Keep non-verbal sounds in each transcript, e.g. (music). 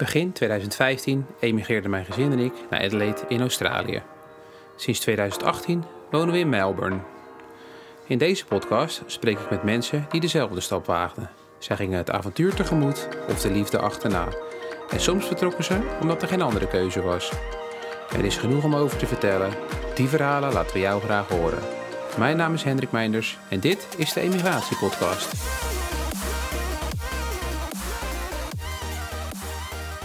Begin 2015 emigreerde mijn gezin en ik naar Adelaide in Australië. Sinds 2018 wonen we in Melbourne. In deze podcast spreek ik met mensen die dezelfde stap waagden. Zij gingen het avontuur tegemoet of de liefde achterna. En soms vertrokken ze omdat er geen andere keuze was. Er is genoeg om over te vertellen. Die verhalen laten we jou graag horen. Mijn naam is Hendrik Meinders en dit is de Emigratiepodcast.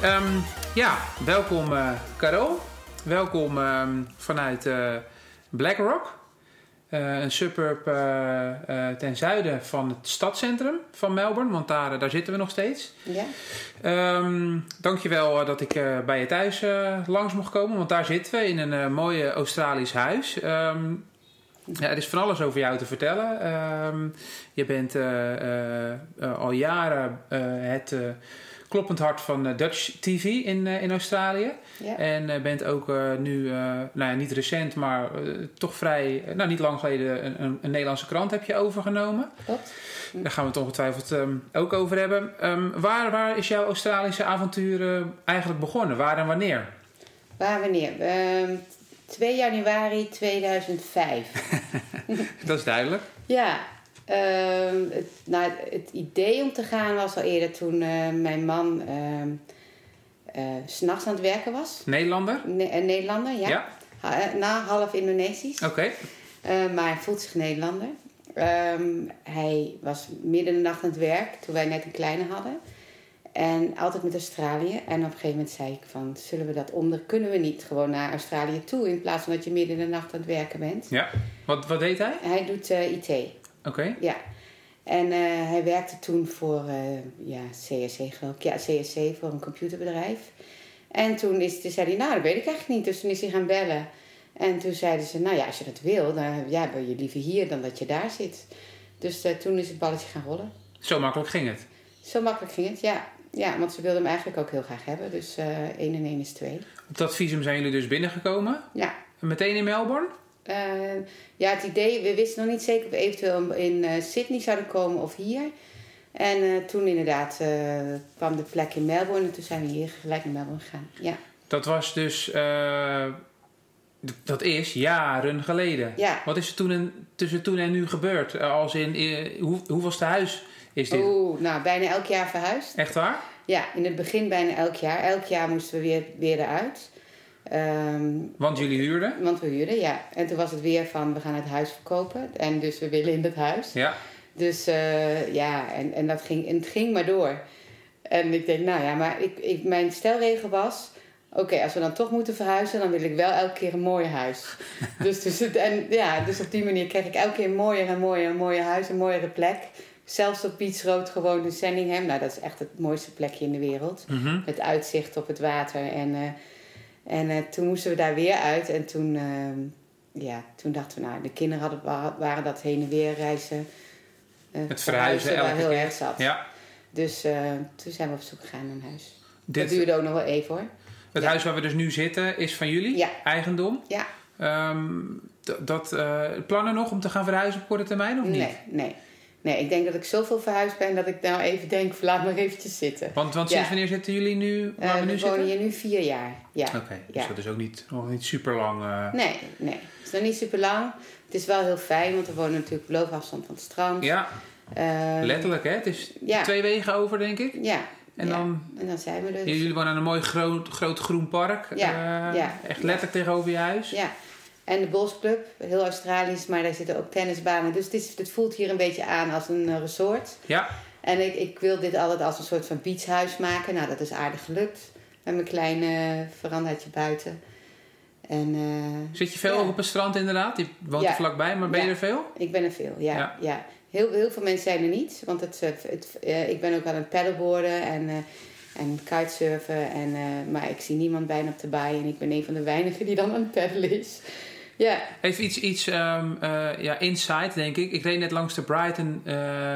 Um, ja, welkom uh, Carol. Welkom um, vanuit uh, BlackRock. Uh, een suburb ten zuiden van het stadscentrum van Melbourne, want daar, daar zitten we nog steeds. Ja. Um, dankjewel dat ik bij je thuis langs mocht komen, want daar zitten we in een mooi Australisch huis. Ja, er is van alles over jou te vertellen. Je bent al jaren het kloppend hart van eh, Dutch TV in, eh, in Australië. En uh, bent ook nu, nou ja, niet recent, maar toch vrij, nou niet lang geleden, een, een, Nederlandse krant heb je overgenomen. Klopt. Hm. Daar gaan we het ongetwijfeld um, ook over hebben. Um, waar, waar is jouw Australische avontuur eigenlijk begonnen? Waar en wanneer? Waar wanneer? 2 ehm, januari 2005. (laughs) (laughs) Dat is duidelijk. Ja, Ehm, het, nou, het idee om te gaan was al eerder toen uh, mijn man uh, uh, s'nachts aan het werken was. Nederlander? Ne een Nederlander, ja. ja. Ha nou, half Indonesisch. Oké. Okay. maar hij voelt zich Nederlander. Um, hij was midden in de nacht aan het werk toen wij net een kleine hadden. En altijd met Australië. En op een gegeven moment zei ik van, zullen we dat onder... Kunnen we niet gewoon naar Australië toe... in plaats van dat je midden in de nacht aan het werken bent. Ja. Wat, wat deed hij? Hij doet IT. Oké. Ja. En uh, hij werkte toen voor uh, ja, CSC geloof ik. Ja, CSC voor een computerbedrijf. En toen, is, toen zei hij, nou dat weet ik eigenlijk niet. Dus toen is hij gaan bellen. En toen zeiden ze, nou ja, als je dat wil, dan ja, wil je liever hier dan dat je daar zit. Dus uh, toen is het balletje gaan rollen. Zo makkelijk ging het? Zo makkelijk ging het, ja. Ja, want ze wilden hem eigenlijk ook heel graag hebben. Dus 1 en 1 is 2. Op dat visum zijn jullie dus binnengekomen? Ja. Meteen in Melbourne? Uh, ja, het idee, we wisten nog niet zeker of we eventueel in uh, Sydney zouden komen of hier. En uh, toen inderdaad kwam de plek in Melbourne en toen zijn we hier gelijk naar Melbourne gegaan. Ja. Dat was dus, dat is jaren geleden. Ja. Wat is er toen en, tussen toen en nu gebeurd? als in, hoe, hoe was het huis? Is dit? Oeh, nou bijna elk jaar verhuisd. Echt waar? Ja, in het begin bijna elk jaar. Elk jaar moesten we weer, weer eruit. Um, want jullie huurden? Want we huurden, ja. En toen was het weer van, we gaan het huis verkopen. En dus we willen in het huis. Ja. Dus uh, ja, en, en, dat ging, en het ging maar door. En ik denk, nou ja, maar ik, ik, mijn stelregel was... Oké, als we dan toch moeten verhuizen, dan wil ik wel elke keer een mooi huis. (laughs) dus, dus, en, ja, dus op die manier kreeg ik elke keer een mooier en mooier, een mooier huis, een mooiere plek. Zelfs op Beach Road, gewoon in Sandringham. Nou, dat is echt het mooiste plekje in de wereld. Mm -hmm. Met uitzicht op het water en... Uh, en uh, toen moesten we daar weer uit. En toen, uh, ja, toen dachten we, nou, de kinderen hadden, waren dat heen en weer reizen. Uh, het verhuizen, verhuizen heel keer. erg zat. Ja. Dus toen zijn we op zoek gegaan naar een huis. Dit, dat duurde ook nog wel even hoor. Het huis waar we dus nu zitten is van jullie? Ja. Eigendom? Ja. Um, dat, plannen nog om te gaan verhuizen op korte termijn of niet? Nee, nee. Nee, ik denk dat ik zoveel verhuisd ben dat ik nou even denk, laat maar eventjes zitten. Want, want sinds wanneer zitten jullie nu waar uh, we nu we zitten? wonen hier nu vier jaar, ja. Oké, okay, dus ja. dat is ook niet, nog niet super lang. Uh... Nee, nee. Het is nog niet super lang. Het is wel heel fijn, want we wonen natuurlijk op loopafstand van het strand. Ja, uh, letterlijk hè. Het is ja. twee wegen over denk ik. Ja. En, dan, en dan zijn we dus. Jullie wonen aan een mooi groot, groot groen park. Ja. ja. Echt letterlijk tegenover je huis. Ja. En de Bosclub, heel Australisch, maar daar zitten ook tennisbanen. Dus het, is, het voelt hier een beetje aan als een resort. Ja. En ik, ik wil dit altijd als een soort van beachhuis maken. Nou, dat is aardig gelukt. Met mijn kleine verandaatje buiten. En, uh, Zit je veel ja. op het strand inderdaad? Je woont ja. er vlakbij, maar ben ja. je er veel? Ik ben er veel, ja. ja. Heel, heel veel mensen zijn er niet. Want het, het, uh, ik ben ook aan het paddleboarden en, uh, en kitesurfen. En, maar ik zie niemand bijna op de baai. En ik ben een van de weinigen die dan aan het paddelen is. Ja. Even iets, iets um, uh, ja, insight, denk ik. Ik reed net langs de Brighton uh,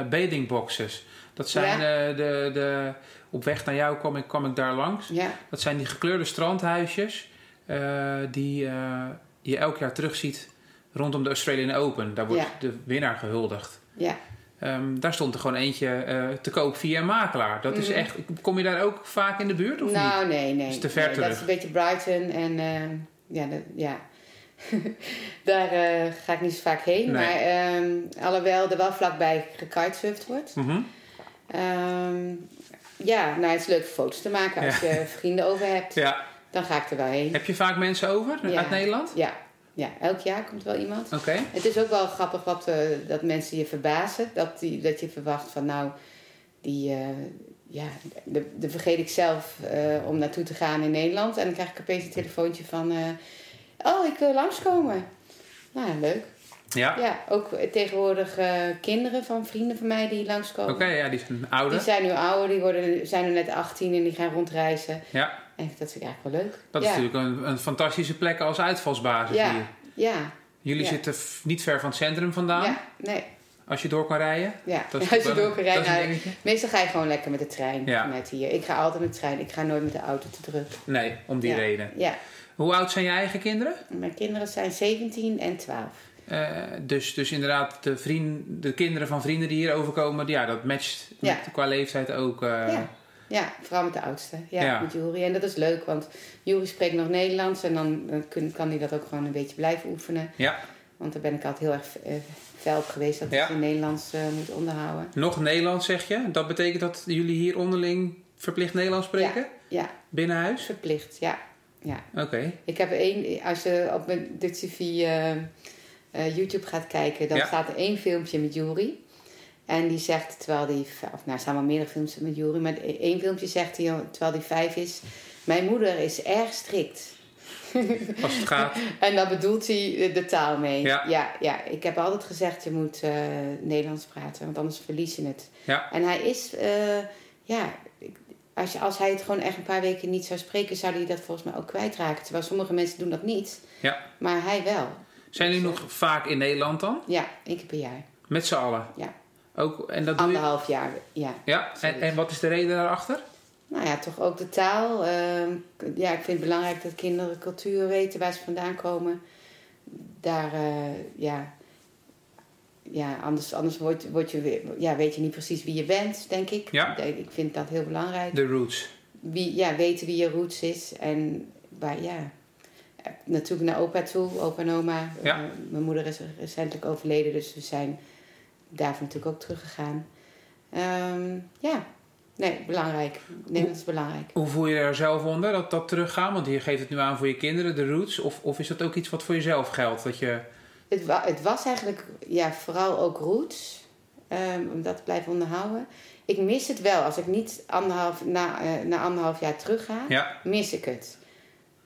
bathing boxes. Dat zijn uh, de, de... Op weg naar jou kwam ik, kwam ik daar langs. Dat zijn die gekleurde strandhuisjes... die je elk jaar terugziet rondom de Australian Open. Daar wordt de winnaar gehuldigd. Ja. Ehm, daar stond er gewoon eentje eh, te koop via een makelaar. Dat is Mhm. echt, kom je daar ook vaak in de buurt of nou, niet? nee, nee. Is te ver nee, Dat terug. is een beetje Brighton en eh, ja, dat, ja. (laughs) daar eh, ga ik niet zo vaak heen. Nee. Maar ehm, alhoewel er wel vlakbij gekitesurfd wordt. Mhm. Ehm, ja, nou, het is leuk foto's te maken. Als je vrienden over hebt, Ja. dan ga ik er wel heen. Heb je vaak mensen over Ja. uit Nederland? Ja, ja, elk jaar komt wel iemand. Oké. Het is ook wel grappig wat, eh, dat mensen je verbazen. Dat, die, dat je verwacht van nou, die, eh, ja, de, de vergeet ik zelf om naartoe te gaan in Nederland. En dan krijg ik opeens een telefoontje van, oh, ik wil langskomen. Nou, leuk. Ja. Ja, ook tegenwoordig eh, kinderen van vrienden van mij die langskomen. Oké, ja, die zijn Die ouder. zijn nu ouder, die worden, zijn nu net 18 en die gaan rondreizen. Ja, En dat vind ik eigenlijk wel leuk. dat ja. is natuurlijk een, een fantastische plek als uitvalsbasis Ja. hier. Ja, Jullie Ja. zitten niet ver van het centrum vandaan, ja, nee. als je door kan rijden. Ja, Dat is als je door kan rijden. nou, meestal ga je gewoon lekker met de trein Ja. vanuit hier. Ik ga altijd met de trein. Ik ga nooit met de auto te druk. Nee, om die reden. Ja, Hoe oud zijn je eigen kinderen? mijn kinderen zijn 17 en 12. Eh, dus, dus inderdaad, de, vriend, de kinderen van vrienden die hier overkomen, ja, dat matcht Ja. met, qua leeftijd ook. eh, Ja. Ja, vooral met de oudste. Ja, Ja. met Juri. En dat is leuk, want Juri spreekt nog Nederlands. En dan kan hij dat ook gewoon een beetje blijven oefenen. ja. Want daar ben ik altijd heel erg eh, fel op geweest. Dat ik in Nederlands moet onderhouden. Nog Nederlands zeg je. Dat betekent dat jullie hier onderling verplicht Nederlands spreken? Ja, Binnen huis? verplicht. Ja, ja. Oké. Ik heb één, als je op mijn de TV eh, eh, YouTube gaat kijken, dan Ja. staat er één filmpje met Juri. En die zegt, terwijl die, of nou, er staan wel meerdere films met Juri, maar één filmpje zegt hij, terwijl hij vijf is, mijn moeder is erg strikt. (laughs) Als het gaat. En daar bedoelt hij de, taal mee. Ja. ja, ja. ik heb altijd gezegd, je moet eh, Nederlands praten, want anders verlies je het. Ja. En hij is, ja, als, je, als hij het gewoon echt een paar weken niet zou spreken, zou hij dat volgens mij ook kwijtraken. Terwijl sommige mensen doen dat niet, Ja. maar hij wel. Zijn jullie nog vaak in Nederland dan? Ja, één keer per jaar. Met z'n allen? Ja. Ook, en dat doe je? Anderhalf jaar, ja. Ja. En, en wat is de reden daarachter? Nou ja, toch ook de taal. Ehm, ja, ik vind het belangrijk dat kinderen cultuur weten waar ze vandaan komen. Daar, eh, ja... Ja, anders, anders word, word je, weer- ja, weet je niet precies wie je bent, denk ik. Ja. Ik- vind dat heel belangrijk. De roots. Wie, ja, weten wie je roots is. En waar, ja... Natuurlijk naar opa toe, opa en oma. Ja. Eh, mijn moeder is recentelijk overleden, dus we zijn daarvoor natuurlijk ook teruggegaan. Ehm, ja, nee, belangrijk. Nee, dat is belangrijk. Hoe voel je er zelf onder, dat, dat teruggaan? Want je geeft het nu aan voor je kinderen, de roots. Of, of is dat ook iets wat voor jezelf geldt? Dat je... Het, wa- het was eigenlijk ja, vooral ook roots. ehm, om dat te blijven onderhouden. Ik mis het wel. Als ik niet anderhalf, na, eh, na anderhalf jaar terug ga, Ja. mis ik het.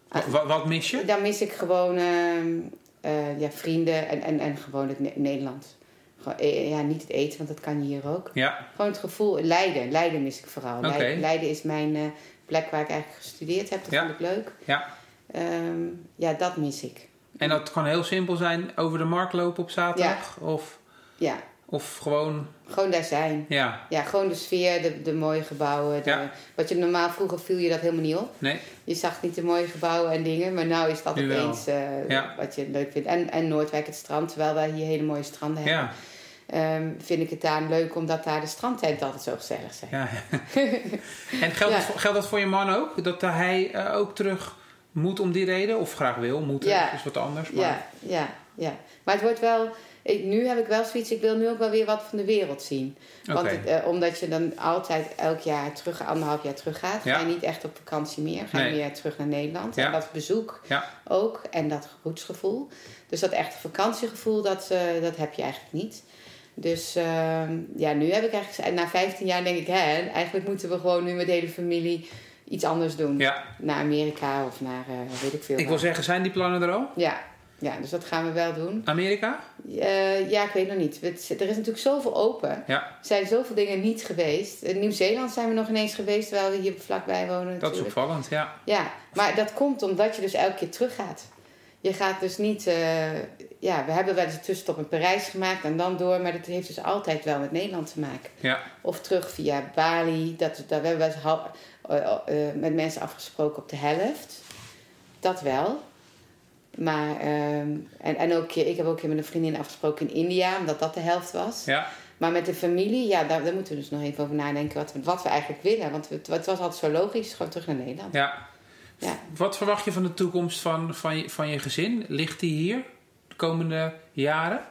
Wa- wa- wat mis je? Dan mis ik gewoon ehm, eh, ja, vrienden en, en, en gewoon het Ne- Nederland. Gewoon, eh, ja, niet het eten, want dat kan je hier ook. Ja. Gewoon het gevoel, Leiden. Leiden mis ik vooral. Leiden, Leiden is mijn plek waar ik eigenlijk gestudeerd heb. Dat Ja. vond ik leuk. Ja. Ehm, ja, dat mis ik. En dat kan heel simpel zijn, over de markt lopen op zaterdag? Of, Ja, of gewoon, gewoon daar zijn. ja, Ja, gewoon de sfeer, de, de mooie gebouwen. De, Ja. Wat je normaal vroeger viel je dat helemaal niet op. nee? Je zag niet de mooie gebouwen en dingen, maar nu is dat Nu opeens eh, Ja. wat je leuk vindt. En, en Noordwijk, het strand, terwijl wij hier hele mooie stranden hebben. Ja. ehm, vind ik het daar leuk omdat daar de strandtenten altijd zo gezellig zijn. ja. (laughs) en geldt, Ja. dat, voor- geldt dat voor je man ook? Dat hij eh, ook terug moet om die reden? Of graag wil? Moeten Ja. is wat anders. Maar... Ja, ja, ja. Maar het wordt wel... Ik, nu heb ik wel zoiets, ik wil nu ook wel weer wat van de wereld zien. Want het, eh, omdat je dan altijd elk jaar terug, anderhalf jaar terug gaat, Ja. ga je niet echt op vakantie meer. Ga je Nee. meer terug naar Nederland. Ja. En dat bezoek Ja. ook. En dat gemoedsgevoel. Dus dat echte vakantiegevoel, dat, eh, dat heb je eigenlijk niet. Dus ehm, ja, nu heb ik eigenlijk... Na 15 jaar denk ik, hè, eigenlijk moeten we gewoon nu met de hele familie iets anders doen. ja. Naar Amerika of naar, eh, weet ik veel Ik waar. wil zeggen, zijn die plannen er al? Ja. ja, dus dat gaan we wel doen. Amerika? Eh, ja, ik weet nog niet. Het- Er is natuurlijk zoveel open. Ja, Er zijn zoveel dingen niet geweest. In Nieuw-Zeeland zijn we nog ineens geweest, terwijl we hier vlakbij wonen. dat is natuurlijk. opvallend, ja. Ja, maar dat komt omdat je dus elke keer teruggaat. Je gaat dus niet... eh, ja, we hebben wel eens een tussenstop in Parijs gemaakt en dan door. Maar dat heeft dus altijd wel met Nederland te maken. Ja, Of terug via Bali. Dat, dat, we hebben wel eens met mensen afgesproken op de helft. Dat wel. Maar, ehm, en, en ook, ik heb ook met een vriendin afgesproken in India, omdat dat de helft was. ja. Maar met de familie, ja, daar, daar moeten we dus nog even over nadenken wat, we- wat we eigenlijk willen. Want het, het was altijd zo logisch, gewoon terug naar Nederland. Ja. Ja. Wat verwacht je van de toekomst van, van, je, van je gezin? Ligt die hier de komende jaren?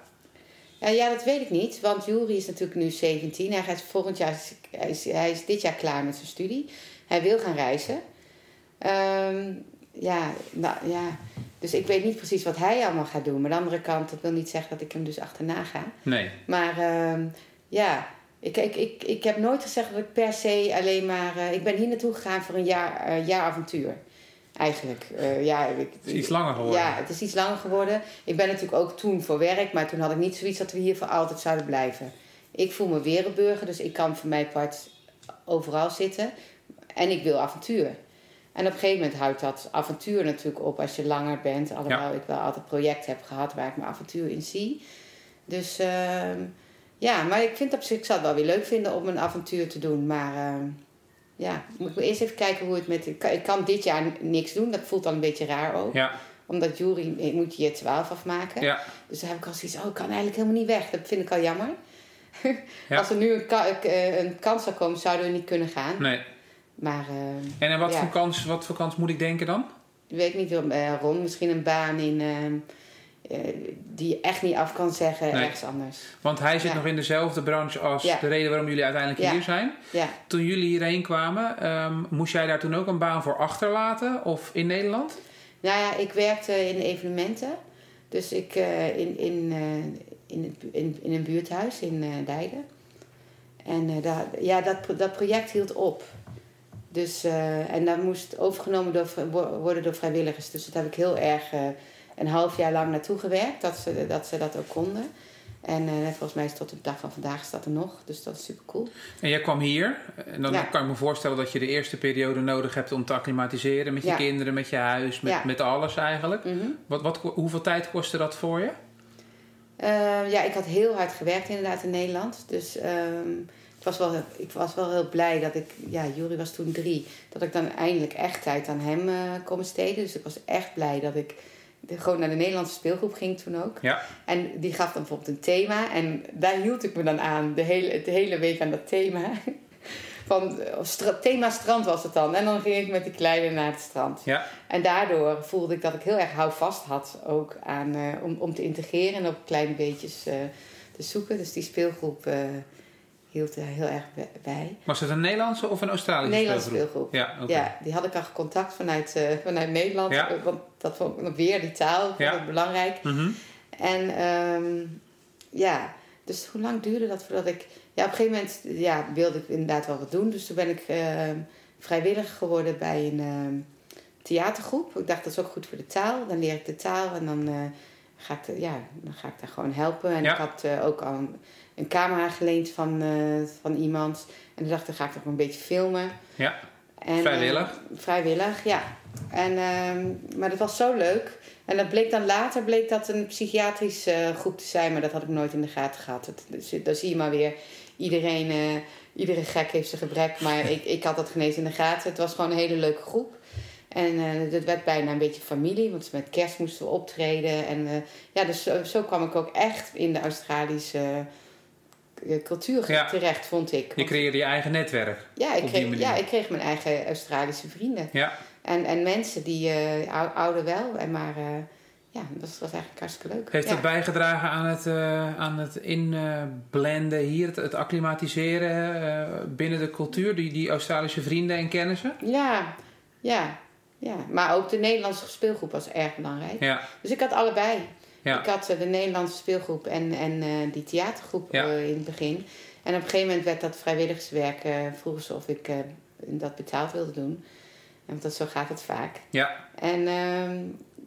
Ja, ja, dat weet ik niet, want Juri is natuurlijk nu 17. Hij gaat volgend jaar, hij is, hij is dit jaar klaar met zijn studie. Hij wil gaan reizen. Ehm, ja, nou, ja, dus ik weet niet precies wat hij allemaal gaat doen. Maar aan de andere kant, dat wil niet zeggen dat ik hem dus achterna ga. Nee. Maar ehm, ja, ik, ik, ik, ik heb nooit gezegd dat ik per se alleen maar... eh, ik ben hier naartoe gegaan voor een jaar, eh, jaar avontuur. Eigenlijk. Eh, ja, ik, Het is iets langer geworden. ja, het is iets langer geworden. Ik ben natuurlijk ook toen voor werk, maar toen had ik niet zoiets dat we hier voor altijd zouden blijven. Ik voel me wereldburger, dus ik kan voor mijn part overal zitten. En ik wil avontuur. En op een gegeven moment houdt dat avontuur natuurlijk op als je langer bent. Alhoewel ik wel altijd projecten heb gehad waar ik mijn avontuur in zie. Dus ehm, ja, maar ik vind op zich, ik zou het wel weer leuk vinden om een avontuur te doen. Maar ehm, ja, moet ik eerst even kijken hoe het met... Ik kan, ik kan dit jaar niks doen, dat voelt dan een beetje raar ook. Ja, Omdat Jury ik moet je 12 afmaken. ja, Dus dan heb ik al zoiets, oh, ik kan eigenlijk helemaal niet weg. Dat vind ik al jammer. (laughs) Ja. Als er nu een, ka- eh, een kans zou komen, zouden we niet kunnen gaan. nee. Maar ehm, En aan wat, Ja. voor kans, wat voor kans moet ik denken dan? ik weet niet, uh, Ron, misschien een baan in, eh, die je echt niet af kan zeggen Nee. ergens anders. Want hij zit Ja. nog in dezelfde branche als Ja. de reden waarom jullie uiteindelijk Ja. hier zijn. Ja, Toen jullie hierheen kwamen, ehm, moest jij daar toen ook een baan voor achterlaten? Of in Nederland? nou ja, ik werkte in evenementen. Dus ik eh, in, in, eh, in, het in, in een buurthuis in eh Leiden. En eh, ja, dat, dat project hield op. Dus, eh, en dat moest overgenomen door, worden door vrijwilligers. Dus dat heb ik heel erg eh, een half jaar lang naartoe gewerkt. Dat ze dat, ze dat ook konden. En eh, volgens mij is tot de dag van vandaag dat er nog. Dus dat is super cool. En jij kwam hier. En dan Ja. kan ik me voorstellen dat je de eerste periode nodig hebt om te acclimatiseren met je Ja. kinderen, met je huis, met, Ja. met alles eigenlijk. Mhm. Wat, wat, hoeveel tijd kostte dat voor je? Ja, ik had heel hard gewerkt inderdaad in Nederland. Dus ehm, ik, was wel, ik was wel heel blij dat ik... Ja, Jury was toen drie. Dat ik dan eindelijk echt tijd aan hem eh kon besteden. Dus ik was echt blij dat ik de- gewoon naar de Nederlandse speelgroep ging toen ook. Ja. En die gaf dan bijvoorbeeld een thema. En daar hield ik me dan aan. De hele, de hele week aan dat thema. (laughs) Van, stra- thema strand was het dan. En dan ging ik met die kleine naar het strand. Ja. En daardoor voelde ik dat ik heel erg houvast had ook aan, eh, om, om te integreren en op kleine beetjes eh, te zoeken. Dus die speelgroep hield er heel erg bij-. Was het een Nederlandse of een Australische Nederlandse speelgroep? Ja. Ja, die had ik al contact vanuit, eh, vanuit Nederland. Ja. Want dat vond ik weer, die taal, vond Ja. ik belangrijk. Mhm. En ehm, ja, dus hoe lang duurde dat voordat ik... Ja, op een gegeven moment ja, wilde ik inderdaad wel wat doen. Dus toen ben ik ehm, vrijwilliger geworden bij een ehm, theatergroep. Ik dacht, dat is ook goed voor de taal. Dan leer ik de taal en dan, eh, ga, ik ja, dan ga ik daar gewoon helpen. En Ja. ik had eh, ook al een, een camera geleend van, eh, van iemand. En toen dacht ik, dan ga ik toch een beetje filmen. Ja. En, Vrijwillig? eh, vrijwillig, ja. En, ehm, maar dat was zo leuk. En dat bleek dan later bleek dat een psychiatrische eh, groep te zijn, maar dat had ik nooit in de gaten gehad. Dat, dus, daar zie je maar weer, iedereen, eh, iedere gek heeft zijn gebrek, maar (laughs) ik, ik had dat genezen in de gaten. Het was gewoon een hele leuke groep. En eh het werd bijna een beetje familie, want met kerst moesten we optreden. En eh, ja, dus zo, zo kwam ik ook echt in de Australische eh, cultuur Ja. terecht, vond ik. Je creëerde je eigen netwerk. ja, ik kreeg, ja, ik kreeg mijn eigen Australische vrienden. Ja. En, en mensen die eh ou- ouder wel, en maar eh, ja, dat was, was eigenlijk hartstikke leuk. Heeft ja. dat bijgedragen aan het, eh, aan het inblenden hier, het, het acclimatiseren eh, binnen de cultuur, die, die Australische vrienden en kennissen? Ja, ja, ja. Maar ook de Nederlandse speelgroep was erg belangrijk. Ja, Dus ik had allebei. Ja, Ik had eh, de Nederlandse speelgroep en, en eh, die theatergroep Ja. eh, in het begin. En op een gegeven moment werd dat vrijwilligerswerk, vroegen ze of ik dat betaald wilde doen. En dat, zo gaat het vaak. ja, En ehm,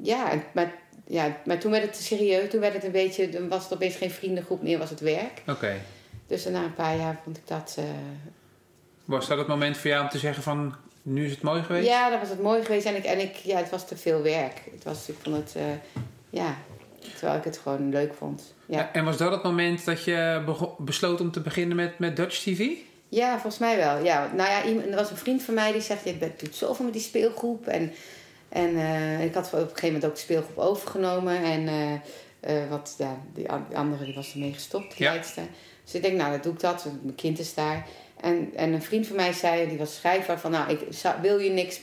ja, maar, ja, maar toen werd het serieus. Toen werd het een beetje, dan was het opeens geen vriendengroep meer, was het werk. oké. Dus na een paar jaar vond ik dat... Was dat het moment voor jou om te zeggen van, nu is het mooi geweest? ja, dan was het mooi geweest. En, ik, en ik, ja, het was te veel werk. Het was, ik vond het... ja, terwijl ik het gewoon leuk vond. Ja, En was dat het moment dat je besloot om te beginnen met, met Dutch TV? ja volgens mij wel. Ja, nou ja, iemand, er was een vriend van mij die zegt... Je doet zoveel met die speelgroep. En, en eh, ik had op een gegeven moment ook de speelgroep overgenomen. En eh, wat, ja, die an- die andere die was ermee gestopt, die Ja. Dus ik denk, nou, dan doe ik dat. Mijn kind is daar. En, en een vriend van mij zei, die was schrijver, van nou, ik, zou- wil je niks,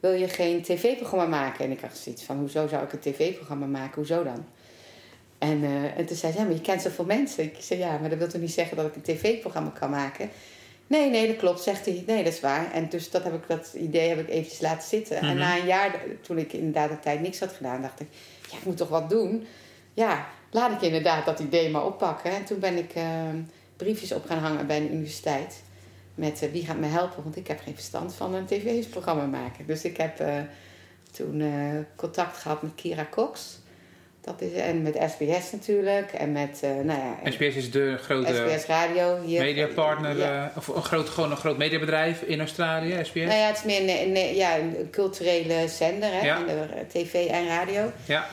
wil je geen tv-programma maken? En ik had zoiets van, hoezo zou ik een tv-programma maken? Hoezo dan? En, eh, en toen zei ze, ja, maar je kent zoveel mensen. Ik zei, ja, maar dat wil toch niet zeggen dat ik een tv-programma kan maken? Nee, nee, dat klopt, zegt hij. Nee, dat is waar. En dus dat, heb ik, dat idee heb ik eventjes laten zitten. En Mhm. na een jaar, toen ik inderdaad de tijd niks had gedaan, dacht ik, ja, ik moet toch wat doen. Ja, laat ik inderdaad dat idee maar oppakken. En toen ben ik eh, briefjes op gaan hangen bij de universiteit. Met eh, wie gaat me helpen, want ik heb geen verstand van een tv-programma maken. Dus ik heb eh, toen eh, contact gehad met Kira Cox. Dat is, en met SBS natuurlijk. En met, nou ja, SBS is de grote SBS Radio hier. mediapartner, Ja. of een groot, gewoon een groot mediabedrijf in Australië, SBS. Nou ja, het is meer een, een- ja, een culturele zender, hè, Ja. in de tv en radio. Ja,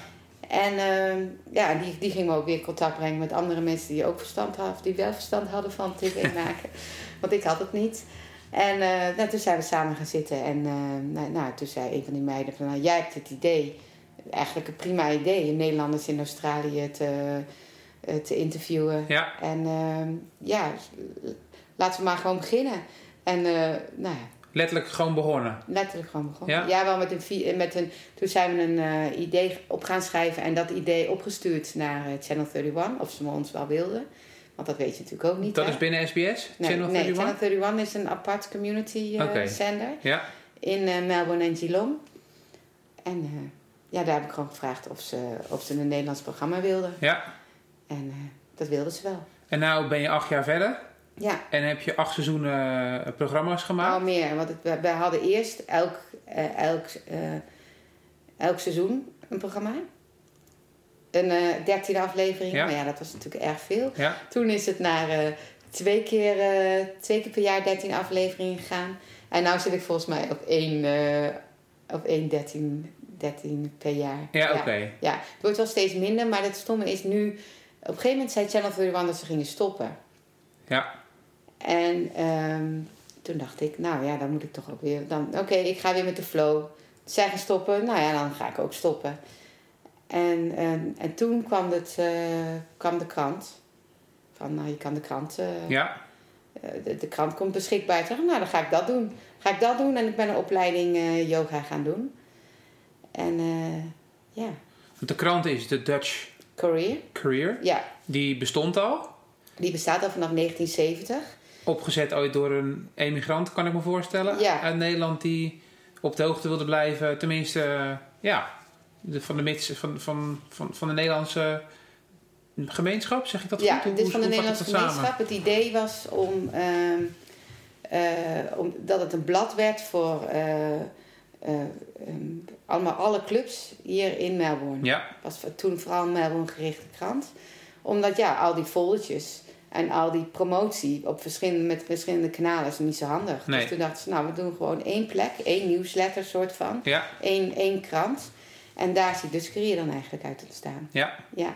En ehm, ja, die, die ging me ook weer in contact brengen met andere mensen die ook verstand hadden, die wel verstand hadden van tv (laughs) maken. Want ik had het niet. En eh, nou, toen zijn we samen gaan zitten. En eh, nou, nou, toen zei een van die meiden van, nou, jij hebt het idee. Eigenlijk een prima idee, Nederlanders in Australië te, eh, te interviewen. ja. En ehm, ja, laten we maar gewoon beginnen. En eh, nou ja, letterlijk gewoon begonnen. letterlijk gewoon begonnen. Ja? Ja, wel met een, met een... Toen zijn we een eh, idee op gaan schrijven en dat idee opgestuurd naar eh, Channel 31. Of ze ons wel wilden. Want dat weet je natuurlijk ook niet, Dat hè? is binnen SBS, Nee, Channel nee, 31? Channel 31 is een apart community eh, Oké. zender Ja, in eh, Melbourne en Geelong. En eh, ja, daar heb ik gewoon gevraagd of ze, of ze een Nederlands programma wilden. ja. En eh, dat wilden ze wel. En nou ben je acht jaar verder Ja, en heb je acht seizoenen eh, programma's al gemaakt. meer. Want het, we, we hadden eerst elk, eh, elk, eh, elk seizoen een programma. Een eh dertiende aflevering. Ja. Maar ja, dat was natuurlijk erg veel. Ja, Toen is het naar twee, keer, twee keer per jaar 13 afleveringen gegaan. En nu zit ik volgens mij op één, op één 13, 13 per jaar. ja oké. Ja, het wordt wel steeds minder, maar het stomme is nu... Op een gegeven moment zei Channel 31 dat ze gingen stoppen. Ja, En ehm, toen dacht ik, nou ja, dan moet ik toch ook weer... dan Oké, ik ga weer met de flow. Zij gaan stoppen, nou ja, dan ga ik ook stoppen. En, en, en toen kwam, het, eh, kwam de krant. Van, nou, je kan de krant... eh, ja. eh, de, de krant komt beschikbaar. Ik dacht, nou, dan ga ik dat doen. Ga ik dat doen en ik ben een opleiding yoga gaan doen. En ja, Want de krant is de Dutch Career. Career. Ja, Die bestond al. die bestaat al vanaf 1970. Opgezet ooit door een emigrant, kan ik me voorstellen. Ja. Uit Nederland die op de hoogte wilde blijven. Tenminste, ja. De, van, de mits, van, van, van, van de Nederlandse gemeenschap, zeg ik dat Ja, goed? Hoe- dit is van de hoe Nederlandse samen? gemeenschap. Het idee was om, eh, om dat het een blad werd voor eh, eh, ehm, allemaal alle clubs hier in Melbourne. Ja, was toen vooral een Melbourne gerichte krant. Omdat ja, al die foldertjes en al die promotie op verschillende, met verschillende kanalen is niet zo handig. Nee. Dus toen dachten ze, nou, we doen gewoon één plek, één nieuwsletter soort van. ja, Één, één krant. En daar ziet dus Career dan eigenlijk uit ontstaan. ja. Ja.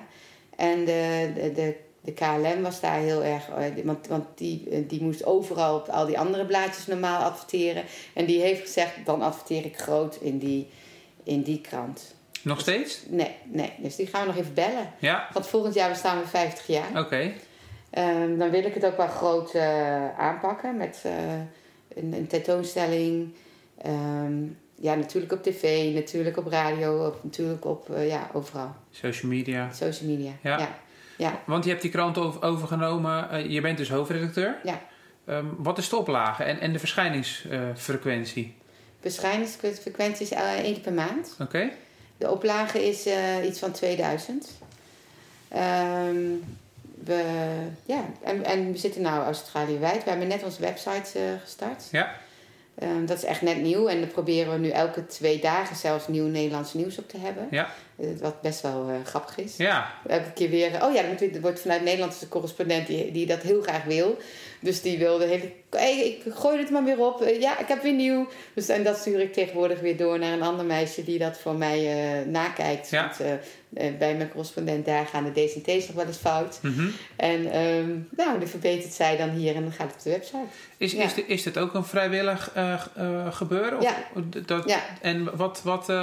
En de, de, de, de KLM was daar heel erg... eh, Want, want die, eh, die moest overal op al die andere blaadjes normaal adverteren. En die heeft gezegd, dan adverteer ik groot in die, in die krant. Nog steeds? Nee, nee. Dus die gaan we nog even bellen. Ja, Want volgend jaar bestaan we 50 jaar. oké. Ehm, dan wil ik het ook wel groot eh, aanpakken. Met eh, een, een tentoonstelling. Ehm, ja, natuurlijk op tv, natuurlijk op radio, op, natuurlijk op, eh, ja, overal. Social media. Social media. Ja. ja. ja. Want je hebt die krant over- overgenomen. Je bent dus hoofdredacteur. Ja. Ehm, wat is de oplage en, en de verschijningsfrequentie? Verschijningsfrequentie is één keer per maand. Oké? De oplage is iets van 2000. Ehm, we, ja, en, en we zitten nu Australië-wijd. We hebben net onze website eh, gestart. Ja. Ehm, dat is echt net nieuw. En daar proberen we nu elke twee dagen zelfs nieuw Nederlands nieuws op te hebben. Ja. Eh, wat best wel eh, grappig is. Ja. Elke keer weer... Oh ja, er wordt vanuit Nederland een correspondent die, die dat heel graag wil. Dus die wilde hele... Hey, ik gooi het maar weer op. Eh, ja, ik heb weer nieuw. Dus, en dat stuur ik tegenwoordig weer door naar een ander meisje die dat voor mij eh, nakijkt. Ja. Want eh, bij mijn correspondent daar gaan de D's en T's nog wel eens fout. Mhm. En ehm, nou, die verbetert zij dan hier en dan gaat het op de website. Is, Ja. is, dit- is dit ook een vrijwillig eh, gebeuren? Of, Ja. Dat, Ja. En wat, wat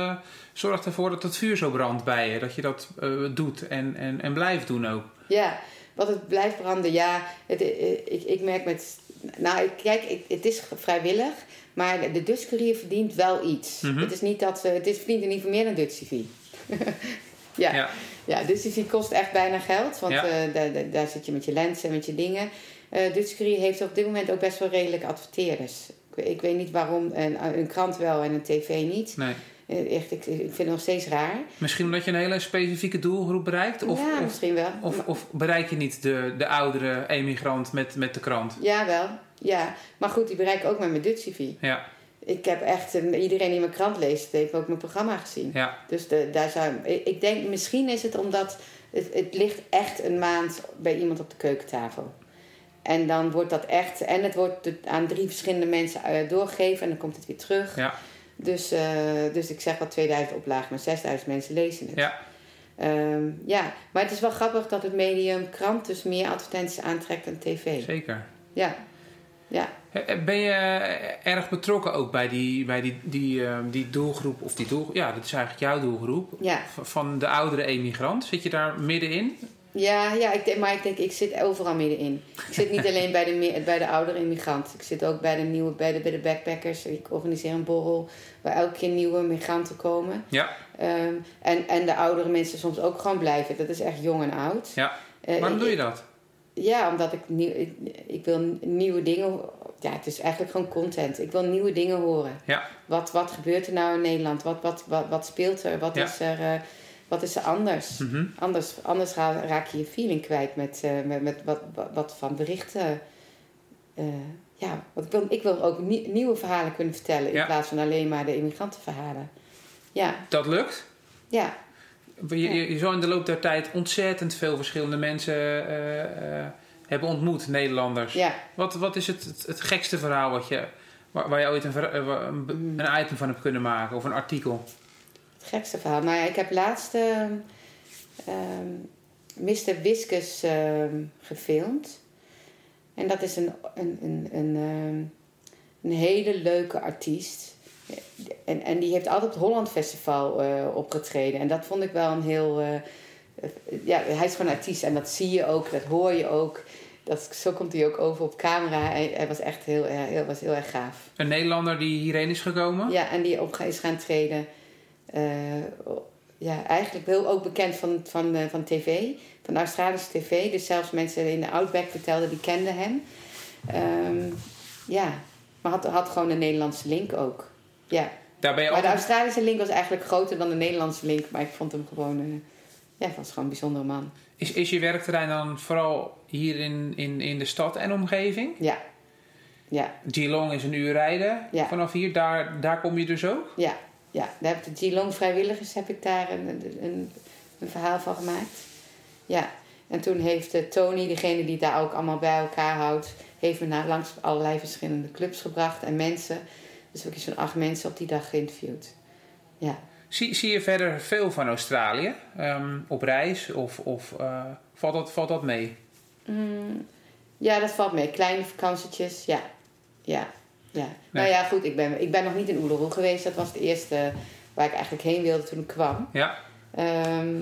zorgt ervoor dat het vuur zo brandt bij je? Dat je dat doet en, en, en blijft doen ook? Ja, wat het blijft branden, ja. Het, eh, ik, ik merk met... Nou, kijk, ik, het is vrijwillig. Maar de Dutch Courier verdient wel iets. Mhm. Het is niet dat... ze- Het is, verdient in ieder geval meer dan Dutch (laughs) ja. Ja. Ja, Dutch kost echt bijna geld. Want Ja. eh, daar, daar, zit je met je lenzen en met je dingen. Eh Dutch Courier heeft op dit moment ook best wel redelijk adverteerders. Ik, ik weet niet waarom een, een krant wel en een tv niet. Nee. Eh, Echt, ik, ik vind het nog steeds raar. Misschien omdat je een hele specifieke doelgroep bereikt? Of, ja, of, misschien wel. of, of bereik je niet de, de oudere emigrant met, met de krant? Ja, wel. Ja, maar goed, die bereiken ook met mijn Dutch TV. Ja, Ik heb echt, een- iedereen die mijn krant leest, heeft ook mijn programma gezien. ja, Dus de, daar zou, ik ik denk, misschien is het omdat het, het ligt echt een maand bij iemand op de keukentafel. En dan wordt dat echt, en het wordt aan drie verschillende mensen eh, doorgegeven en dan komt het weer terug. ja, Dus, eh, dus ik zeg wel 2000 oplagen, maar 6000 mensen lezen het. ja. Ehm, ja, maar het is wel grappig dat het medium krant dus meer advertenties aantrekt dan tv. zeker. Ja, ja. Eh, Ben je eh, erg betrokken ook bij die, bij die, die, eh, die doelgroep, of die doelgroep, ja, dat is eigenlijk jouw doelgroep, Ja, van de oudere emigrant? Zit je daar middenin? Ja, ja ik denk, maar ik denk, ik zit overal middenin. Ik zit niet (laughs) alleen bij de, bij de oudere immigranten. Ik zit ook bij de nieuwe, bij de, bij de backpackers. Ik organiseer een borrel waar elke keer nieuwe migranten komen. Ja, Ehm, en, en de oudere mensen soms ook gewoon blijven. Dat is echt jong en oud. ja. Eh, Waarom doe je dat? Ja, omdat ik, nieuw, ik, ik wil nieuwe dingen... Ja, het is eigenlijk gewoon content. Ik wil nieuwe dingen horen. Ja, Wat, wat gebeurt er nou in Nederland? Wat, wat, wat, wat speelt er? Wat, Ja. is er eh, wat is er anders? mhm. Anders, anders ra- raak je je feeling kwijt met, eh, met, met wat, wat, wat van berichten. eh, ja, want ik wil, ik wil ook nie- nieuwe verhalen kunnen vertellen... Ja. in plaats van alleen maar de immigrantenverhalen. Ja, dat lukt. ja. Je, je, je zou in de loop der tijd ontzettend veel verschillende mensen eh, hebben ontmoet, Nederlanders. ja. Wat, wat is het, het, het gekste verhaal wat je, waar, waar je ooit een, een, Mm. een item van hebt kunnen maken of een artikel? Het gekste verhaal. Maar ja, ik heb laatst ehm, ehm, Mr. Whiskus ehm, gefilmd. En dat is een, een, een, een, een hele leuke artiest. En, en die heeft altijd op het Holland Festival eh, opgetreden. En dat vond ik wel een heel... eh, eh, ja, hij is gewoon artiest. En dat zie je ook, dat hoor je ook. Dat, zo komt hij ook over op camera. Hij, hij was echt heel, erg- heel, was heel erg gaaf. Een Nederlander die hierheen is gekomen? Ja, en die op is gaan treden. Eh, ja, eigenlijk heel ook bekend van, van, eh, van tv, van de Australische tv. Dus zelfs mensen in de Outback vertelden, die kenden hem. Ehm, ja, maar had, had gewoon een Nederlandse link ook. Ja, Daar ben je maar de. Australische link was eigenlijk groter dan de Nederlandse link. Maar ik vond hem gewoon, eh, ja, was gewoon een bijzondere man. Is, is je werkterrein dan vooral hier in, in, in de stad en omgeving? Ja, ja, Geelong is een uur rijden Ja. vanaf hier. Daar, daar kom je dus ook? ja. Ja, daar heb ik de Geelong vrijwilligers heb ik daar een, een, een verhaal van gemaakt. Ja, en toen heeft eh, Tony, degene die daar ook allemaal bij elkaar houdt, heeft me naar langs allerlei verschillende clubs gebracht en mensen. Dus heb ik zo'n acht mensen op die dag geïnterviewd. Ja. Zie, zie je verder veel van Australië ehm, op reis? Of, of eh, valt, dat, valt dat mee? Mm, ja, dat valt mee. Kleine vakantietjes, ja. Ja, ja. Nou ja, goed, ik ben, ik ben nog niet in Uluru geweest. Dat was het eerste waar ik eigenlijk heen wilde toen ik kwam. Ja, Ehm,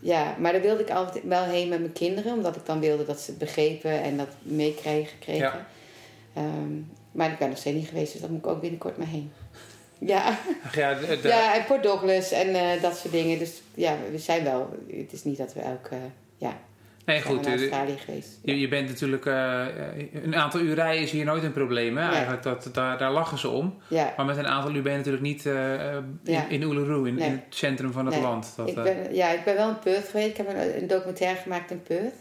ja, maar daar wilde ik altijd wel heen met mijn kinderen. Omdat ik dan wilde dat ze het begrepen en dat meekregen. Kregen. Ja. Ehm, maar ik ben nog steeds niet geweest, dus daar moet ik ook binnenkort maar heen. (laughs) Ja, Ach ja, de, de- ja en Port Douglas en eh, dat soort dingen. Dus ja, we zijn wel... Het is niet dat we elke... ja, nee, goed. naar eh, Australië geweest. Je, je bent natuurlijk... eh, een aantal uur rijden is hier nooit een probleem. Hè? Nee. Eigenlijk, dat, daar, daar lachen ze om. Ja, Maar met een aantal uur ben je natuurlijk niet eh, eh, in, Ja. in Uluru, in, Nee. in het centrum van het Nee. land. Dat, ik eh, ben, ja, ik ben wel in Perth geweest. Ik heb een, een documentaire gemaakt in Perth.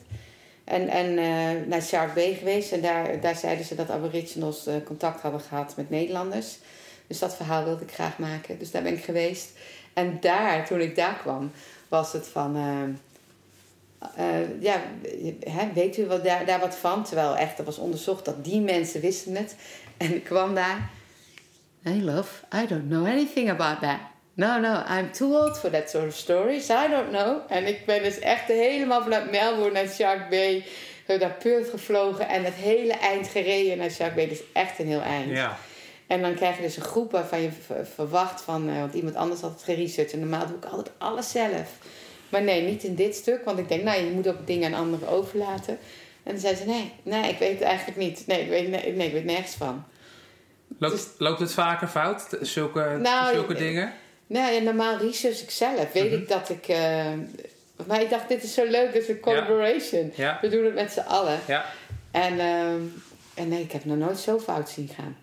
En, en eh, naar Shark Bay geweest. En daar, daar zeiden ze dat aboriginals eh, contact hadden gehad met Nederlanders. Dus dat verhaal wilde ik graag maken. Dus daar ben ik geweest. En daar, toen ik daar kwam, was het van... eh, ja, hè, weet u wat, daar, daar wat van? Terwijl echt, er was onderzocht dat die mensen wisten het. En ik kwam daar... Hey love, I don't know anything about that. No, no, I'm too old for that sort of stories. I don't know. En ik ben dus echt helemaal vanuit Melbourne naar Shark Bay, naar Perth gevlogen en het hele eind gereden naar Shark Bay. Dus echt een heel eind. ja. En dan krijg je dus een groep waarvan je verwacht van, eh, want iemand anders had het geresearched. En normaal doe ik altijd alles zelf. Maar nee, niet in dit stuk. Want ik denk, nou, je moet ook dingen aan anderen overlaten. En dan zei ze, nee, nee, ik weet het eigenlijk niet. Nee, ik weet, nee, nee, ik weet nergens van. Loopt, Dus- loopt het vaker fout, zulke, Nou, zulke eh, dingen? Nou ja, normaal research ik zelf. Weet Mhm. ik dat ik... eh, maar ik dacht, dit is zo leuk. Dit is een collaboration. Ja, We doen het met z'n allen. ja. En, ehm, en nee, ik heb nog nooit zo fout zien gaan.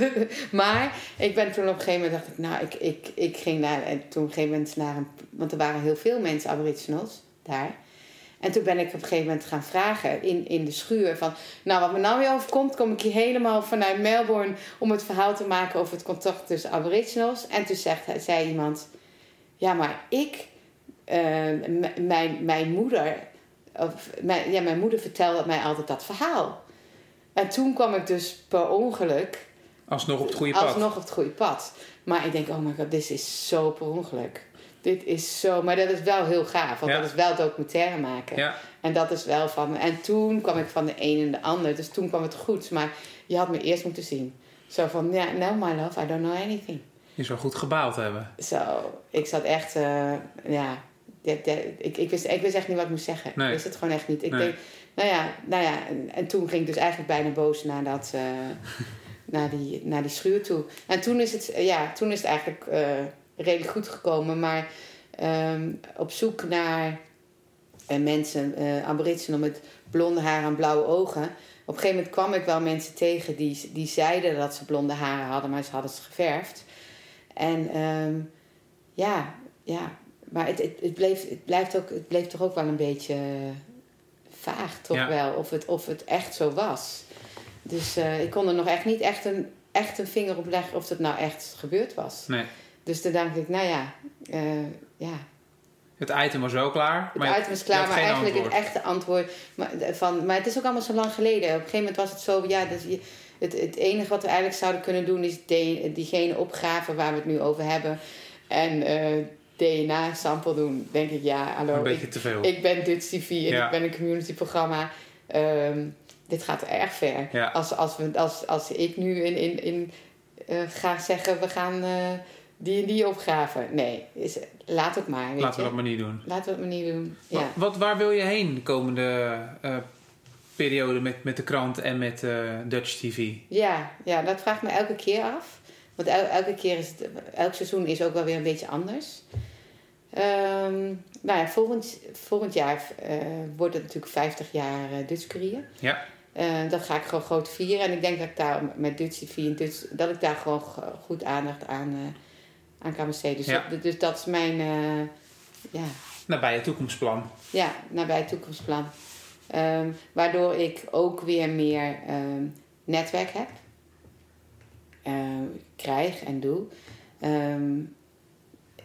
(laughs) maar ik ben toen op een gegeven moment dacht ik, nou, ik, ik, ik ging naar, en toen op een gegeven moment naar een, want er waren heel veel mensen aboriginals daar. En toen ben ik op een gegeven moment gaan vragen in, in de schuur van, nou, wat me nou weer overkomt, kom ik hier helemaal vanuit Melbourne om het verhaal te maken over het contact tussen aboriginals. En toen zegt, zei iemand, ja, maar ik, eh, mijn, mijn moeder, of, ja, mijn moeder vertelde mij altijd dat verhaal. En toen kwam ik dus per ongeluk Alsnog op het goede pad. alsnog op het goede pad. Maar ik denk, oh my god, dit is zo per ongeluk. Dit is zo, maar dat is wel heel gaaf, want Ja. dat is wel documentaire maken. Ja, En dat is wel van, en toen kwam ik van de een en de ander, dus toen kwam het goed. Maar je had me eerst moeten zien. Zo van, ja, no my love, I don't know anything. je zou goed gebaald hebben. Zo, ik zat echt, eh, ja, ik, ik, wist, ik wist echt niet wat ik moest zeggen. Nee. Ik wist het gewoon echt niet. Ik Nee. denk, nou ja, nou ja en, en toen ging ik dus eigenlijk bijna boos naar, dat, eh, (laughs) naar, die, naar die schuur toe. En toen is het, eh, ja, toen is het eigenlijk eh, redelijk goed gekomen. Maar ehm, op zoek naar mensen, eh aboriginal met blonde haar en blauwe ogen. Op een gegeven moment kwam ik wel mensen tegen die, die zeiden dat ze blonde haren hadden, maar ze hadden ze geverfd. En ehm, ja, ja, maar het, het, het, bleef, het, blijft ook, het bleef toch ook wel een beetje vaag, toch Ja. wel, of het, of het echt zo was. Dus eh, ik kon er nog echt niet echt een, echt een vinger op leggen of het nou echt gebeurd was. Nee. Dus toen dacht ik, nou ja, eh, ja Het item was wel klaar. het maar item is klaar, maar eigenlijk antwoord. het echte antwoord. Maar, van, maar het is ook allemaal zo lang geleden. Op een gegeven moment was het zo, ja, dat je, het, het enige wat we eigenlijk zouden kunnen doen is de, diegene opgraven waar we het nu over hebben. En eh, DNA-sample doen. Denk ik, ja, hallo. Een ik, beetje te veel. ik ben Dutch TV en Ja. ik ben een community programma. Ehm, dit gaat erg ver. Ja. Als, als, we, als, als ik nu in, in, in, eh, ga zeggen, we gaan eh, die en die opgraven. Nee, is, laat het maar. Weet Laten we dat maar niet doen. Laten we het maar niet doen. Wat, Ja. wat, waar wil je heen de komende eh, periode met, met de krant en met Dutch TV? Ja, ja, dat vraag ik me elke keer af. Want el- elke keer is het, elk seizoen is ook wel weer een beetje anders. Ehm, nou ja, volgend, volgend jaar eh, wordt het natuurlijk 50 jaar eh Dutch. Ja. Eh, dat ga ik gewoon groot vieren. En ik denk dat ik daar met Dutch en Dutch, dat ik daar gewoon go- goed aandacht aan, eh, aan kan besteden. Dus, Ja. dat, dus dat is mijn ja, Nabij toekomstplan. ja, nabij het toekomstplan. Ehm, waardoor ik ook weer meer ehm, netwerk heb. Krijg en doe.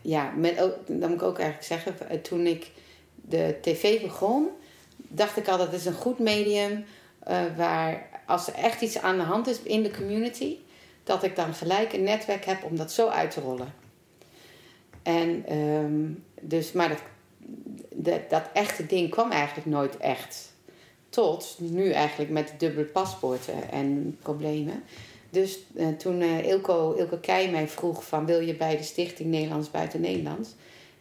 Ja, met ook, dan moet ik ook eigenlijk zeggen, eh, toen ik de tv begon, dacht ik al dat is een goed medium eh, waar als er echt iets aan de hand is in de community, dat ik dan gelijk een netwerk heb om dat zo uit te rollen. En ehm, dus, maar dat, dat, dat echte ding kwam eigenlijk nooit echt. Tot nu eigenlijk met dubbele paspoorten en problemen. Dus eh, toen eh Ilko, Ilko Keij mij vroeg van wil je bij de Stichting Nederlands Buiten Nederlands,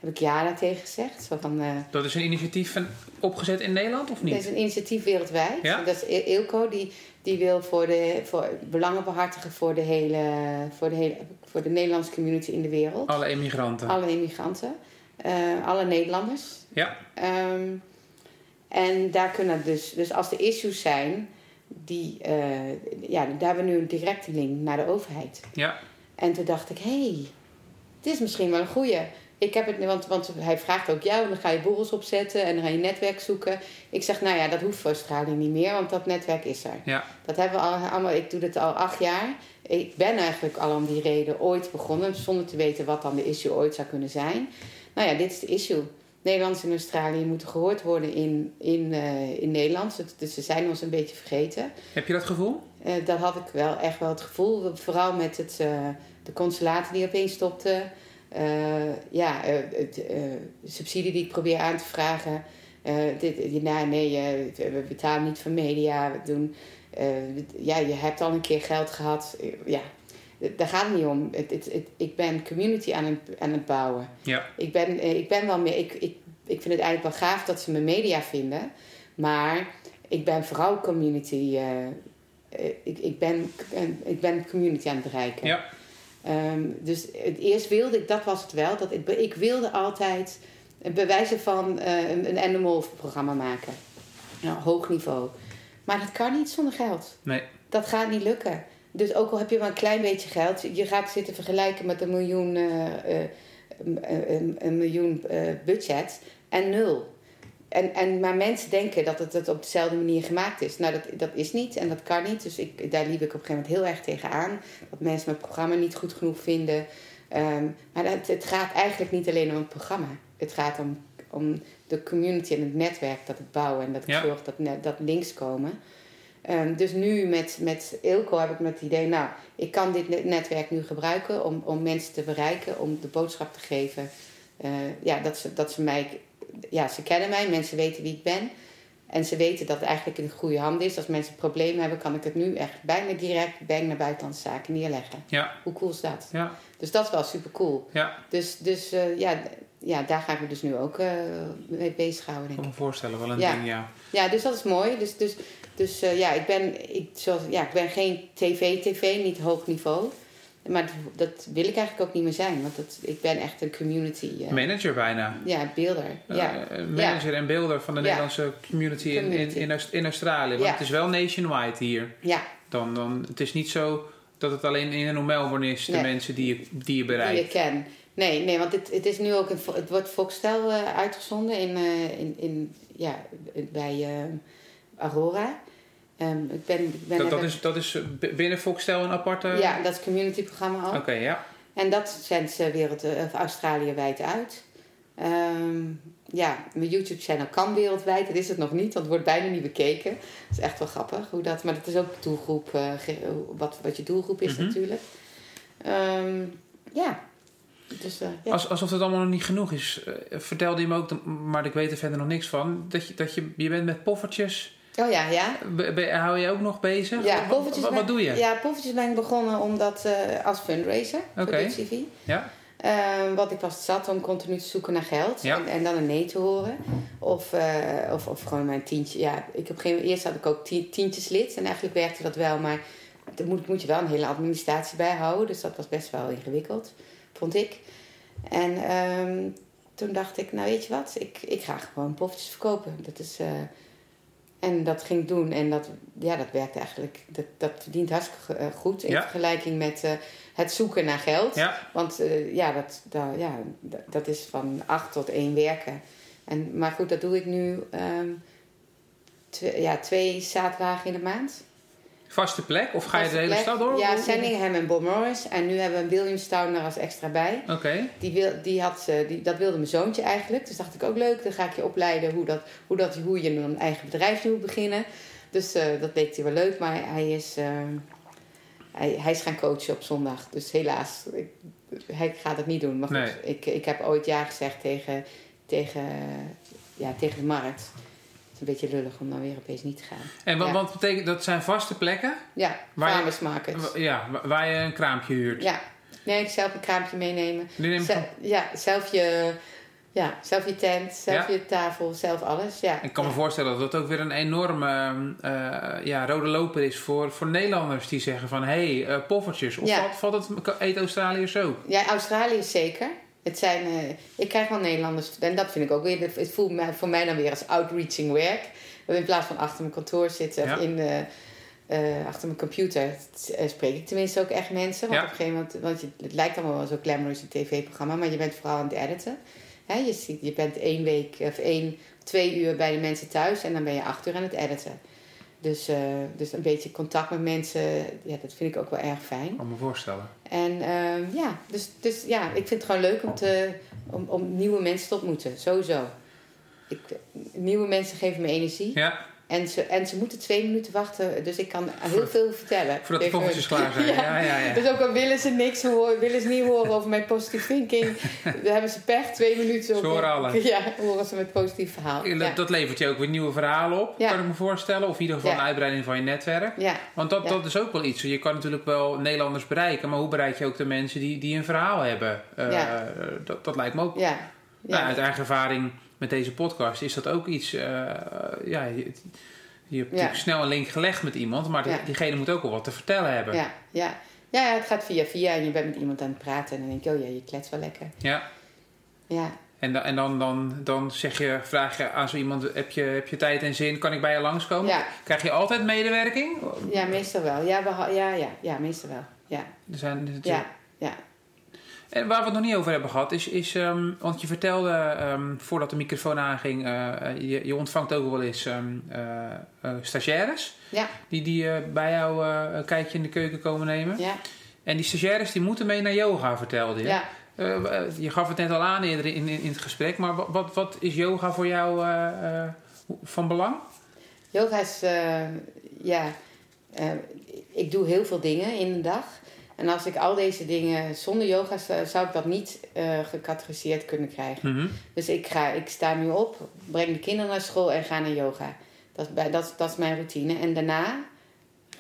heb ik ja daar tegen gezegd. Zo van, eh, Dat is een initiatief van, opgezet in Nederland of dit is niet? een initiatief wereldwijd. Ja? Dat is Il- Ilko, die, die wil voor de, voor belangen behartigen voor de, hele, voor, de hele, voor de Nederlandse community in de wereld. Alle emigranten. Alle immigranten, alle Nederlanders. Ja. Ehm, en daar kunnen dus, dus als er issues zijn, die, eh, ja, daar hebben we nu een directe link naar de overheid. Ja. En toen dacht ik, hé, hey, dit is misschien wel een goeie. Ik heb het, want, want hij vraagt ook jou, dan ga je borrels opzetten en dan ga je netwerk zoeken. Ik zeg, nou ja, dat hoeft voor Australië niet meer, want dat netwerk is er. Ja. Dat hebben we al, allemaal, ik doe dit al acht jaar. Ik ben eigenlijk al om die reden ooit begonnen, zonder te weten wat dan de issue ooit zou kunnen zijn. Nou ja, dit is de issue. Nederlanders in Australië moeten gehoord worden in, in, eh, in Nederland. Dus ze zijn ons een beetje vergeten. Heb je dat gevoel? Eh, dat had ik wel echt wel het gevoel. Vooral met het, eh, de consulaten die opeens stopten. Ja, het, subsidie die ik probeer aan te vragen. Dit, nou, nee, we betalen niet van media. We doen, ja, je hebt al een keer geld gehad. Eh, ja, daar gaat het niet om. Het, het, het- ik ben community aan het, aan het bouwen. Ja. Ik ben, eh, ik ben wel meer. Ik, ik ik vind het eigenlijk wel gaaf dat ze me media vinden. Maar ik ben vooral community. eh, eh, ik, ik, ben, ik ben community aan het bereiken. Ja. Ehm, dus het eerst wilde ik, dat was het wel, dat ik, ik wilde altijd bij wijze van een, een animal programma maken. Nou, hoog niveau. Maar dat kan niet zonder geld. Nee. Dat gaat niet lukken. Dus ook al heb je maar een klein beetje geld, je gaat zitten vergelijken met een miljoen, eh, eh, een, een- miljoen eh, budget en nul. En, en, maar mensen denken dat het, het op dezelfde manier gemaakt is. Nou, dat, dat is niet en dat kan niet. Dus ik, daar liep ik op een gegeven moment heel erg tegen aan. Dat mensen mijn programma niet goed genoeg vinden. Ehm, maar het, het gaat eigenlijk niet alleen om het programma. Het gaat om, om de community en het netwerk dat ik bouw. En dat ik Ja. zorg dat, dat links komen. Ehm, dus nu met, met Ilko heb ik met het idee... Nou, ik kan dit net- netwerk nu gebruiken om, om mensen te bereiken. Om de boodschap te geven. eh, ja, dat ze, dat ze mij... Ja, ze kennen mij. Mensen weten wie ik ben. En ze weten dat het eigenlijk in goede handen is. Als mensen problemen hebben, kan ik het nu echt bijna direct... bang naar buitenlandse zaken neerleggen. Ja. Hoe cool is dat? Ja. Dus dat is wel super cool. Ja. Dus, dus eh, ja, ja, daar ga ik me dus nu ook eh, mee bezighouden, Ik denk kan ik. me voorstellen, wel een Ja. ding, ja. Ja, dus dat is mooi. Dus, dus, dus eh, ja, ik ben, ik, zoals, ja, ik ben geen tv-tv, niet hoog niveau. Maar dat, wil ik eigenlijk ook niet meer zijn. Want dat, ik ben echt een community... eh, Manager bijna. ja, beelder. Ja. Eh, manager en beelder van de Ja. Nederlandse community, In, in, in, Aus- in Australië. Want Ja. het is wel nationwide hier. ja, Dan, dan, het is niet zo dat het alleen in en Melbourne is, de Nee. mensen die je, die je die je bereikt. ken. Nee, nee, want het, het is nu ook Vo- het wordt Foxtel uitgezonden in, in, in, ja, bij eh, Aurora. Ehm, ik ben, ik ben Dat, dat, is, dat is b- binnen Foxtel een aparte... Ja, dat is community programma al. Oké, ja. En dat zendt ze wereld, eh, of Australië wijd uit. Ehm, ja, mijn YouTube-channel kan wereldwijd. Dat is het nog niet, want het wordt bijna niet bekeken. Dat is echt wel grappig. Hoe dat, maar dat is ook doelgroep, eh, wat, wat je doelgroep is Mhm. natuurlijk. Ehm, ja. Dus, eh, ja. Als, alsof het allemaal nog niet genoeg is. eh, vertelde je me ook, maar ik weet er verder nog niks van, dat je, dat je, je bent met poffertjes. Oh ja, ja. Be- be- hou je ook nog bezig? Ja, Wat- poffertjes wat, doe je? Ja, poffertjes ben ik begonnen omdat, eh, als fundraiser voor Oké. Dutch TV. Ja? Ehm, want ik was zat om continu te zoeken naar geld. Ja. En, en dan een nee te horen. Of, eh, of, of gewoon mijn tientje. Ja, ik op een gegeven moment, eerst had ik ook ti- tientjeslid. En eigenlijk werkte dat wel. Maar daar moet, moet je wel een hele administratie bij houden. Dus dat was best wel ingewikkeld, vond ik. En ehm, toen dacht ik, nou weet je wat? Ik, ik ga gewoon poffertjes verkopen. Dat is... eh, en dat ging doen en dat, ja, dat werkt eigenlijk. Dat, dat verdient hartstikke eh, goed in Ja. vergelijking met eh, het zoeken naar geld. Ja? Want eh, ja, dat, dat, ja, dat- is van acht tot één werken. En, maar goed, dat doe ik nu twee, ja, twee zaterdagen in de maand. Vaste plek? Of ga je de hele plek. stad door? Ja, Sandringham en Morris. En nu hebben we Williamstown er als extra bij. Oké. Die wil, die had, die, dat wilde mijn zoontje eigenlijk. Dus dacht ik ook leuk, dan ga ik je opleiden hoe, dat, hoe, dat, hoe je een eigen bedrijf moet beginnen. Dus eh, dat leek hij wel leuk, maar hij is, eh, hij, hij is gaan coachen op zondag. Dus helaas, ik, hij gaat het niet doen. Maar goed, Nee. ik, ik heb ooit ja gezegd tegen, tegen, ja, tegen de markt. Een beetje lullig om dan weer opeens niet te gaan. En wat, Ja. wat betekent dat zijn vaste plekken? Ja, Waar je- farmers market. Wa- Ja, wa- waar je een kraampje huurt. Ja, nee, ik zelf een kraampje meenemen. Nu neem ik Ze- ja, zelf je, ja, zelf je tent, zelf Ja. je tafel, zelf alles. Ja. Ik kan me Ja. voorstellen voorstellen dat dat ook weer een enorme eh, ja, rode loper is voor, voor Nederlanders die zeggen van hé, hey, eh, poffertjes. Of Ja. valt, valt het, eet Australiërs ook? Ja, Australië zeker. Het zijn, eh, ik krijg wel Nederlanders, en dat vind ik ook weer, het voelt mij, voor mij dan weer als outreaching werk. In plaats van achter mijn kantoor zitten Ja. of in de, eh, achter mijn computer, eh, spreek ik tenminste ook echt mensen. Want Ja. op een gegeven moment, want je, het lijkt allemaal wel zo glamorous een tv-programma, maar je bent vooral aan het editen. Je, ziet, je bent één week of één, twee uur bij de mensen thuis en dan ben je acht uur aan het editen. Dus, eh, dus een beetje contact met mensen, ja, dat vind ik ook wel erg fijn. Kan me voorstellen. En ehm, ja, dus, dus ja, ik vind het gewoon leuk om, te, om, om nieuwe mensen te ontmoeten. Sowieso. Ik, nieuwe mensen geven me energie. Ja, En, ze, en ze moeten twee minuten wachten. Dus ik kan heel veel vertellen. voordat de poffertjes klaar zijn. (laughs) Ja, ja, ja. Dus ook al willen ze niks horen, willen ze niet horen over mijn positieve thinking. (laughs) dan hebben ze pech, twee minuten. Ze horen alles. (laughs) Ja, horen ze met positief verhaal. Dat, levert je ook weer nieuwe verhalen op, kan ik me voorstellen. Of in ieder geval een uitbreiding van je netwerk. ja. Want dat, dat is ook wel iets. Je kan natuurlijk wel Nederlanders bereiken, maar hoe bereik je ook de mensen die, die een verhaal hebben? Ja. dat, dat lijkt me ook. ja. Nou, ja. uit eigen ervaring met deze podcast is dat ook iets. eh, ja, je, je hebt natuurlijk snel een link gelegd met iemand, maar diegene moet ook wel wat te vertellen hebben. Ja, ja. ja, het gaat via via en je bent met iemand aan het praten en dan denk je, oh ja, je klets wel lekker. Ja. Ja, En, da- en dan, dan, dan zeg je, vraag je aan zo iemand: heb je, heb je tijd en zin? Kan ik bij je langskomen? Ja. Krijg je altijd medewerking? ja meestal wel. Ja, ja, ja, ja, meestal wel. Ja, Er zijn, ja. En waar we het nog niet over hebben gehad, is, is ehm, want je vertelde ehm, voordat de microfoon aanging, eh, eh, je, je ontvangt ook wel eens ehm, eh, stagiaires Ja, die, die bij jou een kijkje in de keuken komen nemen. ja, En die stagiaires die moeten mee naar yoga, vertelde je. ja. Je gaf het net al aan eerder in, in, in het gesprek, maar wat, wat, wat is yoga voor jou van belang? Yoga is, ja, ik doe heel veel dingen in een dag. En als ik al deze dingen zonder yoga zou, zou ik dat niet eh gecategoriseerd kunnen krijgen. Mhm. Dus ik, ga, ik sta nu op, breng de kinderen naar school en ga naar yoga. Dat, dat, dat is mijn routine. En daarna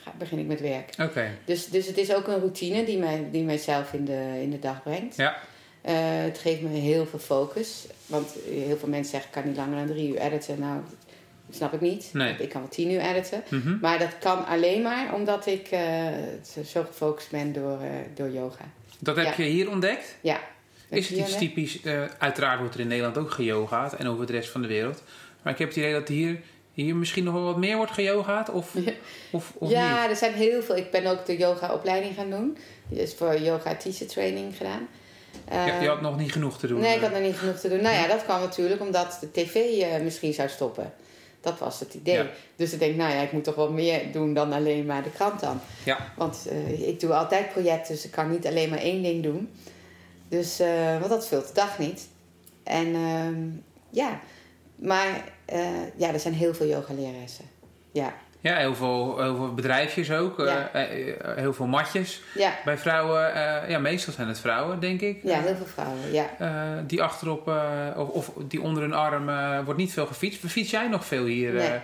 ga, begin ik met werk. Oké, Dus, dus het is ook een routine die, mij, die mijzelf in de, in de dag brengt. ja. Eh, het geeft me heel veel focus. Want heel veel mensen zeggen, ik kan niet langer dan drie uur editen. Nou, snap ik niet. Nee. Ik kan wel tien uur editen. Mhm. Maar dat kan alleen maar omdat ik eh, zo gefocust ben door, eh, door yoga. Dat heb Ja. je hier ontdekt? Ja. Is het iets typisch? eh, uiteraard wordt er in Nederland ook geyogaat en over de rest van de wereld. Maar ik heb het idee dat hier, hier misschien nog wel wat meer wordt geyogaat of, (laughs) Ja. of, of ja, niet. er zijn heel veel. Ik ben ook de yoga-opleiding gaan doen. Dus voor yoga teacher training gedaan. Je, je Eh, had nog niet genoeg te doen. Nee, ik had nog niet genoeg te doen. Nou ja, dat kwam natuurlijk omdat de tv misschien zou stoppen. Dat was het idee. Ja. Dus ik denk, nou ja, ik moet toch wel meer doen dan alleen maar de krant dan. Ja. Want eh, ik doe altijd projecten, dus ik kan niet alleen maar één ding doen. Dus, eh, want dat vult de dag niet. En ehm, ja, maar eh, ja, er zijn heel veel yogaleraressen. Ja, Ja, heel veel, heel veel bedrijfjes ook. eh, Ja. eh, heel veel matjes. ja, Bij vrouwen, eh, ja, meestal zijn het vrouwen, denk ik. ja heel veel vrouwen. Ja. Die achterop, of, of die onder hun arm, wordt niet veel gefietst. Fiets jij nog veel hier? Nee.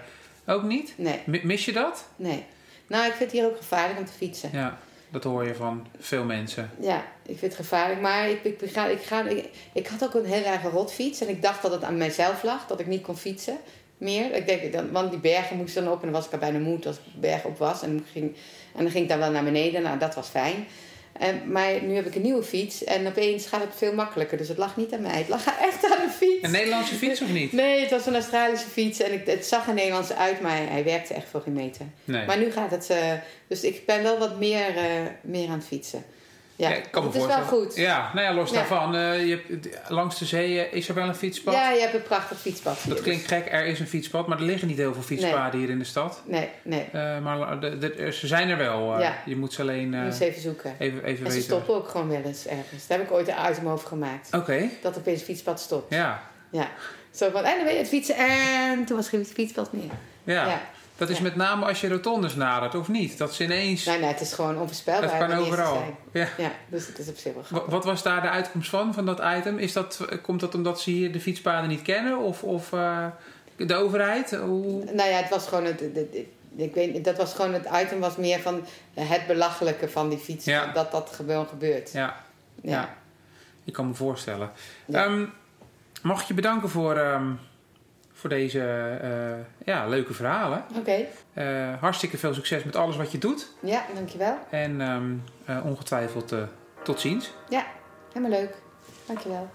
ook niet? Nee, Mi- Mis je dat? nee. Nou, ik vind het hier ook gevaarlijk om te fietsen. Ja, dat hoor je van veel mensen. Ja, ik vind het gevaarlijk. Maar ik, ik, ga, ik, ga, ik, ik had ook een heel erg rotfiets. En ik dacht dat het aan mijzelf lag, dat ik niet kon fietsen meer. Ik denk, dan, want die bergen moesten dan op. En dan was ik al bijna moe als ik de berg op was. En, dan ging, en dan ging ik dan wel naar beneden. Nou, dat was fijn. En, maar nu heb ik een nieuwe fiets. En opeens gaat het veel makkelijker. Dus het lag niet aan mij. Het lag echt aan de fiets. Een Nederlandse fiets of niet? Nee, het was een Australische fiets. En ik, het zag er Nederlands uit, maar hij werkte echt voor geen meter. Nee. Maar nu gaat het... eh, dus ik ben wel wat meer, eh, meer aan het fietsen. Ja, Ja, ik kan me het is wel goed. Ja, nou ja, los Ja. daarvan. eh, je hebt, langs de zee eh, is er wel een fietspad. Ja, je hebt een prachtig fietspad. hier, Dat klinkt gek, er is een fietspad, maar er liggen niet heel veel fietspaden hier in de stad. Nee, nee. Eh, maar de- de- ze zijn er wel. eh. Ja. Je moet ze alleen Je eh, moet even zoeken. even, even En ze weten. stoppen ook gewoon wel eens ergens. Daar heb ik ooit een item over gemaakt. Oké, Dat er opeens een fietspad stopt. ja. Ja. Zo van, en dan ben je het fietsen en toen was er geen fietspad meer. ja. Dat is Ja. met name als je rotondes nadert, of niet? Dat ze ineens... Nee, nee, het is gewoon onvoorspelbaar. dat kan overal. zijn. Ja. Ja, dus het is op zich wel grappig. Wat was daar de uitkomst van, van dat item? Is dat, komt dat omdat ze hier de fietspaden niet kennen? Of, of eh, de overheid? Hoe... Nou ja, het was gewoon het... ik weet, dat was gewoon het item was meer van het belachelijke van die fiets. Ja. Dat dat gewoon gebeurt. Ja, Ja. ik kan me voorstellen. Ehm, mag ik je bedanken voor, ehm, voor deze eh, ja, leuke verhalen. Oké. Eh, hartstikke veel succes met alles wat je doet. Ja, dankjewel. En ehm, eh, ongetwijfeld tot ziens. Ja, helemaal leuk. Dankjewel.